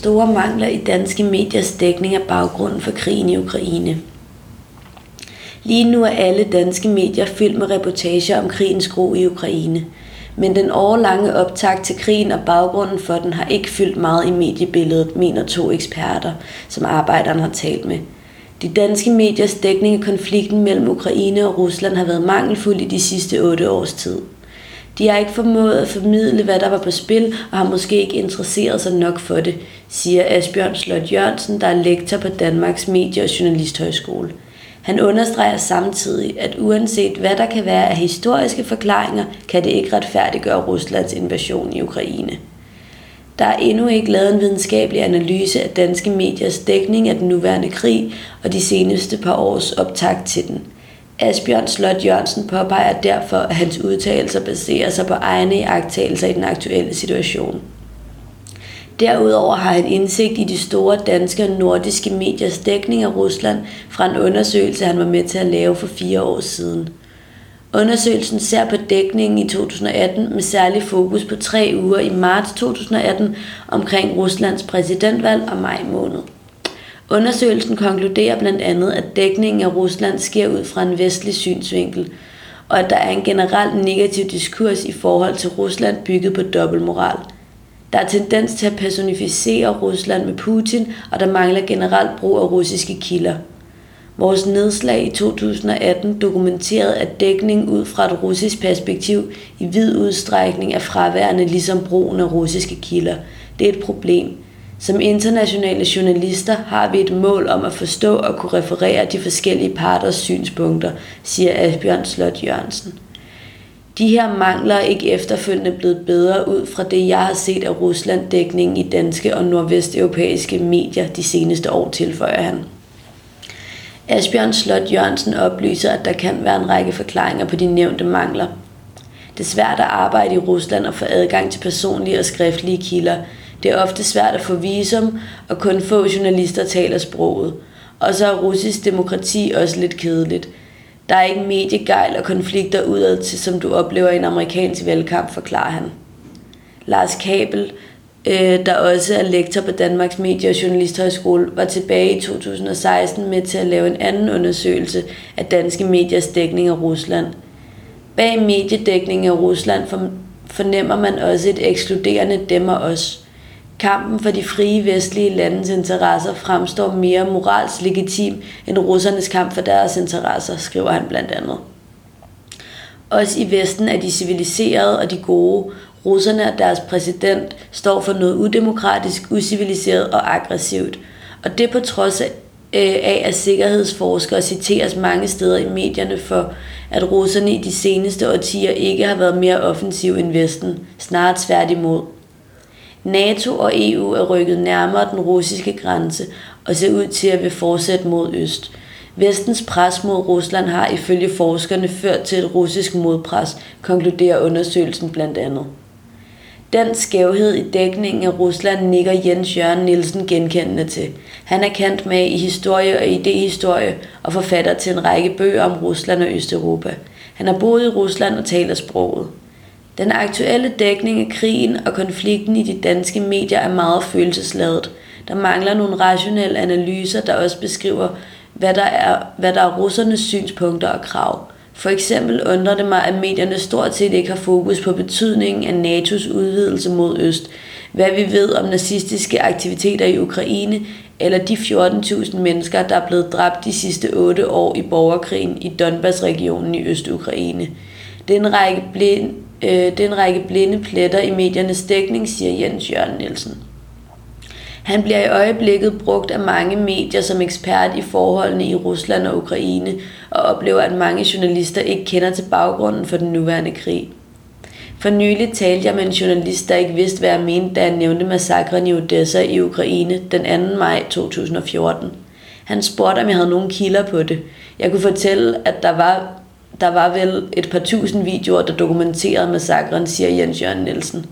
Store mangler i danske mediers dækning af baggrunden for krigen i Ukraine. Lige nu er alle danske medier fyldt med reportager om krigens gro i Ukraine. Men den årlange optakt til krigen og baggrunden for den har ikke fyldt meget i mediebilledet, mener to eksperter, som arbejderen har talt med. De danske mediers dækning af konflikten mellem Ukraine og Rusland har været mangelfuld i de sidste otte års tid. De har ikke formået at formidle, hvad der var på spil, og har måske ikke interesseret sig nok for det, siger Asbjørn Slot Jørgensen, der er lektor på Danmarks Medie- og Journalisthøjskole. Han understreger samtidig, at uanset hvad der kan være af historiske forklaringer, kan det ikke retfærdiggøre Ruslands invasion i Ukraine. Der er endnu ikke lavet en videnskabelig analyse af danske mediers dækning af den nuværende krig og de seneste par års optakt til den – Asbjørn Slot Jørgensen påpeger derfor, at hans udtalelser baserer sig på egne iagttagelser i den aktuelle situation. Derudover har han indsigt i de store danske og nordiske mediers dækning af Rusland fra en undersøgelse, han var med til at lave for fire år siden. Undersøgelsen ser på dækningen i 2018 med særlig fokus på tre uger i marts 2018 omkring Ruslands præsidentvalg og maj måned. Undersøgelsen konkluderer blandt andet, at dækningen af Rusland sker ud fra en vestlig synsvinkel, og at der er en generelt negativ diskurs i forhold til Rusland bygget på dobbeltmoral. Der er tendens til at personificere Rusland med Putin, og der mangler generelt brug af russiske kilder. Vores nedslag i 2018 dokumenterede, at dækning ud fra et russisk perspektiv i vid udstrækning er fraværende ligesom brugen af russiske kilder. Det er et problem – som internationale journalister har vi et mål om at forstå og kunne referere de forskellige parters synspunkter, siger Asbjørn Slot Jørgensen. De her mangler er ikke efterfølgende blevet bedre ud fra det, jeg har set af Rusland-dækningen i danske og nordvesteuropæiske medier de seneste år, tilføjer han. Asbjørn Slot Jørgensen oplyser, at der kan være en række forklaringer på de nævnte mangler. Det er svært at arbejde i Rusland og få adgang til personlige og skriftlige kilder – det er ofte svært at få visum, og kun få journalister taler sproget. Og så er russisk demokrati også lidt kedeligt. Der er ikke mediegejl og konflikter udad til, som du oplever i en amerikansk valgkamp, forklarer han. Lars Kabel, øh, der også er lektor på Danmarks Medie- og Journalisthøjskole, var tilbage i 2016 med til at lave en anden undersøgelse af danske mediers dækning af Rusland. Bag mediedækningen af Rusland fornemmer man også et ekskluderende dem og os. Kampen for de frie vestlige landes interesser fremstår mere moralsk legitim end russernes kamp for deres interesser, skriver han blandt andet. Også i Vesten er de civiliserede og de gode. Russerne og deres præsident står for noget udemokratisk, uciviliseret og aggressivt. Og det på trods af, øh, at sikkerhedsforskere citeres mange steder i medierne for, at russerne i de seneste årtier ikke har været mere offensive end Vesten, snarere tværtimod. NATO og EU er rykket nærmere den russiske grænse og ser ud til at vil fortsætte mod øst. Vestens pres mod Rusland har ifølge forskerne ført til et russisk modpres, konkluderer undersøgelsen blandt andet. Den skævhed i dækningen af Rusland nikker Jens Jørgen Nielsen genkendende til. Han er kendt med i historie og idehistorie og forfatter til en række bøger om Rusland og Østeuropa. Han har boet i Rusland og taler sproget. Den aktuelle dækning af krigen og konflikten i de danske medier er meget følelsesladet. Der mangler nogle rationelle analyser, der også beskriver, hvad der er, hvad der er russernes synspunkter og krav. For eksempel undrer det mig, at medierne stort set ikke har fokus på betydningen af NATO's udvidelse mod øst, hvad vi ved om nazistiske aktiviteter i Ukraine, eller de 14.000 mennesker, der er blevet dræbt de sidste 8 år i borgerkrigen i Donbass-regionen i Øst-Ukraine. Det er en række blind, Øh, det er en række blinde pletter i mediernes dækning, siger Jens Jørgen Nielsen. Han bliver i øjeblikket brugt af mange medier som ekspert i forholdene i Rusland og Ukraine, og oplever, at mange journalister ikke kender til baggrunden for den nuværende krig. For nylig talte jeg med en journalist, der ikke vidste, hvad jeg mente, da han nævnte massakren i Odessa i Ukraine den 2. maj 2014. Han spurgte, om jeg havde nogle kilder på det. Jeg kunne fortælle, at der var der var vel et par tusind videoer, der dokumenterede massakren, siger Jens Jørgen Nielsen.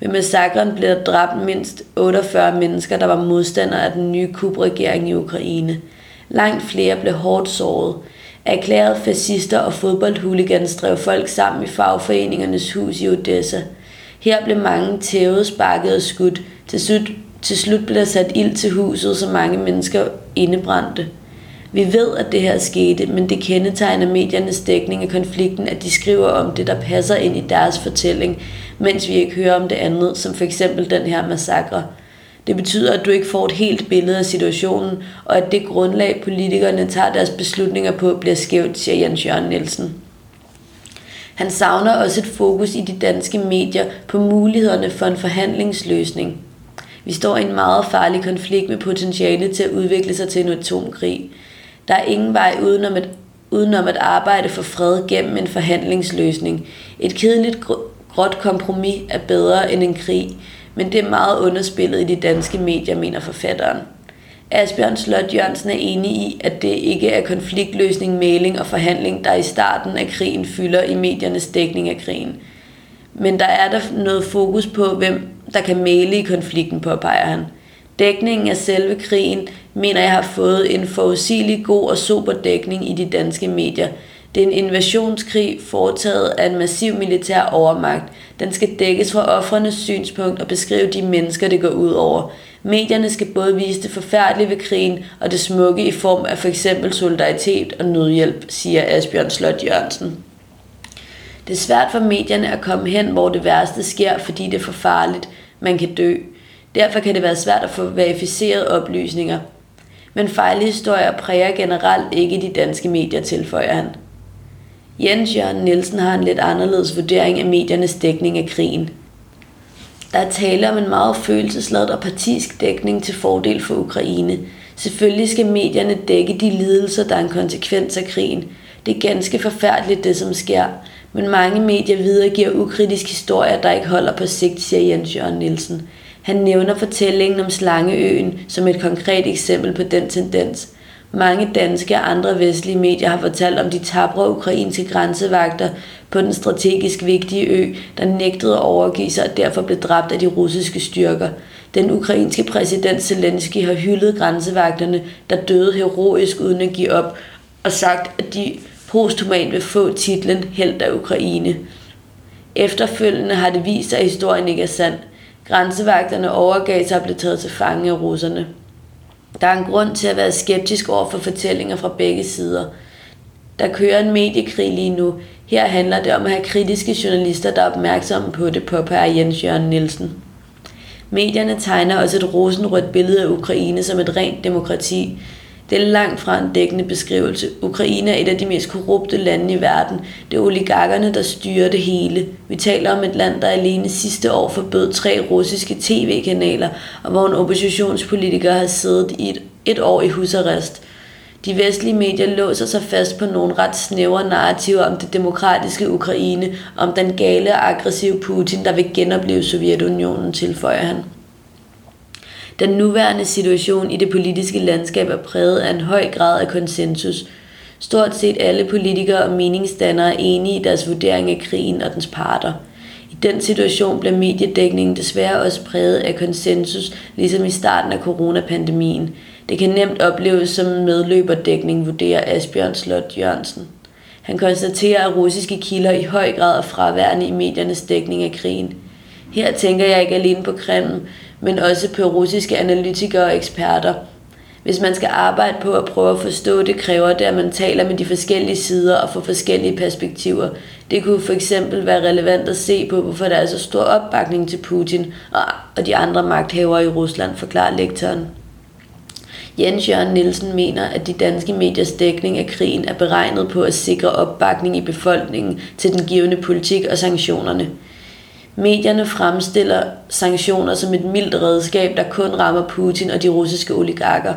Ved massakren blev der dræbt mindst 48 mennesker, der var modstandere af den nye kubregering i Ukraine. Langt flere blev hårdt såret. Erklærede fascister og fodboldhuligans drev folk sammen i fagforeningernes hus i Odessa. Her blev mange tævet, sparket og skudt. Til slut, Til slut blev der sat ild til huset, så mange mennesker indebrændte. Vi ved, at det her skete, men det kendetegner mediernes dækning af konflikten, at de skriver om det, der passer ind i deres fortælling, mens vi ikke hører om det andet, som for eksempel den her massakre. Det betyder, at du ikke får et helt billede af situationen, og at det grundlag, politikerne tager deres beslutninger på, bliver skævt, siger Jens Jørgen Nielsen. Han savner også et fokus i de danske medier på mulighederne for en forhandlingsløsning. Vi står i en meget farlig konflikt med potentiale til at udvikle sig til en atomkrig. Der er ingen vej udenom et, udenom at arbejde for fred gennem en forhandlingsløsning. Et kedeligt gråt kompromis er bedre end en krig, men det er meget underspillet i de danske medier, mener forfatteren. Asbjørn Slot Jørgensen er enig i, at det ikke er konfliktløsning, mailing og forhandling, der i starten af krigen fylder i mediernes dækning af krigen. Men der er der noget fokus på, hvem der kan male i konflikten, påpeger han. Dækningen af selve krigen mener jeg har fået en forudsigelig god og super dækning i de danske medier. Det er en invasionskrig foretaget af en massiv militær overmagt. Den skal dækkes fra offrenes synspunkt og beskrive de mennesker, det går ud over. Medierne skal både vise det forfærdelige ved krigen og det smukke i form af f.eks. solidaritet og nødhjælp, siger Asbjørn Slot Jørgensen. Det er svært for medierne at komme hen, hvor det værste sker, fordi det er for farligt. Man kan dø. Derfor kan det være svært at få verificeret oplysninger. Men fejlhistorier præger generelt ikke de danske medier, tilføjer han. Jens Jørgen Nielsen har en lidt anderledes vurdering af mediernes dækning af krigen. Der er tale om en meget følelsesladet og partisk dækning til fordel for Ukraine. Selvfølgelig skal medierne dække de lidelser, der er en konsekvens af krigen. Det er ganske forfærdeligt, det som sker. Men mange medier videregiver ukritisk historier, der ikke holder på sigt, siger Jens Jørgen Nielsen. Han nævner fortællingen om Slangeøen som et konkret eksempel på den tendens. Mange danske og andre vestlige medier har fortalt om de tabre ukrainske grænsevagter på den strategisk vigtige ø, der nægtede at overgive sig og derfor blev dræbt af de russiske styrker. Den ukrainske præsident Zelensky har hyldet grænsevagterne, der døde heroisk uden at give op, og sagt, at de posthumat vil få titlen Held af Ukraine. Efterfølgende har det vist sig, at historien ikke er sand. Grænsevagterne overgav sig og blev taget til fange af russerne. Der er en grund til at være skeptisk over for fortællinger fra begge sider. Der kører en mediekrig lige nu. Her handler det om at have kritiske journalister, der er opmærksomme på det, påpeger Jens Jørgen Nielsen. Medierne tegner også et rosenrødt billede af Ukraine som et rent demokrati, det er langt fra en dækkende beskrivelse. Ukraine er et af de mest korrupte lande i verden. Det er oligarkerne, der styrer det hele. Vi taler om et land, der alene sidste år forbød tre russiske tv-kanaler, og hvor en oppositionspolitiker har siddet i et, et år i husarrest. De vestlige medier låser sig fast på nogle ret snævre narrativer om det demokratiske Ukraine, om den gale og aggressive Putin, der vil genopleve Sovjetunionen, tilføjer han. Den nuværende situation i det politiske landskab er præget af en høj grad af konsensus. Stort set alle politikere og meningsdannere er enige i deres vurdering af krigen og dens parter. I den situation bliver mediedækningen desværre også præget af konsensus, ligesom i starten af coronapandemien. Det kan nemt opleves som medløberdækning, vurderer Asbjørn Slot Jørgensen. Han konstaterer, at russiske kilder i høj grad er fraværende i mediernes dækning af krigen. Her tænker jeg ikke alene på Kreml, men også på russiske analytikere og eksperter. Hvis man skal arbejde på at prøve at forstå det, kræver det, at man taler med de forskellige sider og får forskellige perspektiver. Det kunne for eksempel være relevant at se på, hvorfor der er så stor opbakning til Putin og de andre magthavere i Rusland, forklarer lektoren. Jens Jørgen Nielsen mener, at de danske mediers dækning af krigen er beregnet på at sikre opbakning i befolkningen til den givende politik og sanktionerne. Medierne fremstiller sanktioner som et mildt redskab, der kun rammer Putin og de russiske oligarker.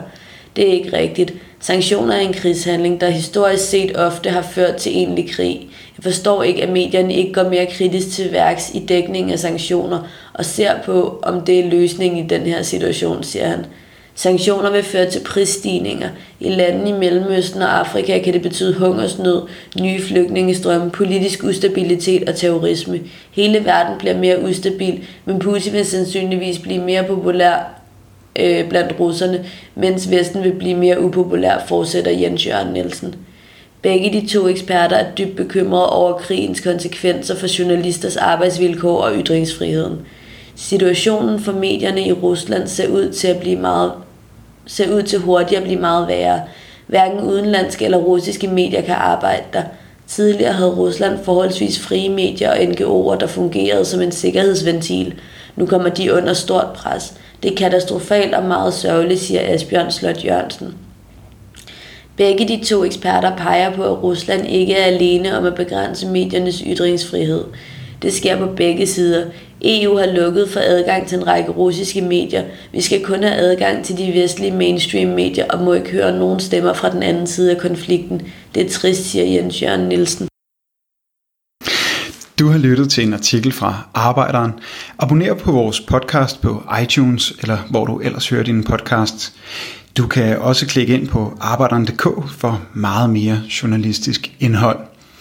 Det er ikke rigtigt. Sanktioner er en krigshandling, der historisk set ofte har ført til egentlig krig. Jeg forstår ikke, at medierne ikke går mere kritisk til værks i dækningen af sanktioner og ser på, om det er løsningen i den her situation, siger han. Sanktioner vil føre til prisstigninger. I landene i Mellemøsten og Afrika kan det betyde hungersnød, nye flygtningestrømme, politisk ustabilitet og terrorisme. Hele verden bliver mere ustabil, men Putin vil sandsynligvis blive mere populær øh, blandt russerne, mens Vesten vil blive mere upopulær, fortsætter Jens Jørgen Nielsen. Begge de to eksperter er dybt bekymrede over krigens konsekvenser for journalisters arbejdsvilkår og ytringsfriheden. Situationen for medierne i Rusland ser ud til at blive meget ser ud til hurtigt at blive meget værre. Hverken udenlandske eller russiske medier kan arbejde der. Tidligere havde Rusland forholdsvis frie medier og NGO'er, der fungerede som en sikkerhedsventil. Nu kommer de under stort pres. Det er katastrofalt og meget sørgeligt, siger Asbjørn Slot Jørgensen. Begge de to eksperter peger på, at Rusland ikke er alene om at begrænse mediernes ytringsfrihed. Det sker på begge sider. EU har lukket for adgang til en række russiske medier. Vi skal kun have adgang til de vestlige mainstream medier og må ikke høre nogen stemmer fra den anden side af konflikten. Det er trist, siger Jens Jørgen Nielsen. Du har lyttet til en artikel fra Arbejderen. Abonner på vores podcast på iTunes, eller hvor du ellers hører din podcast. Du kan også klikke ind på arbejderen.dk for meget mere journalistisk indhold.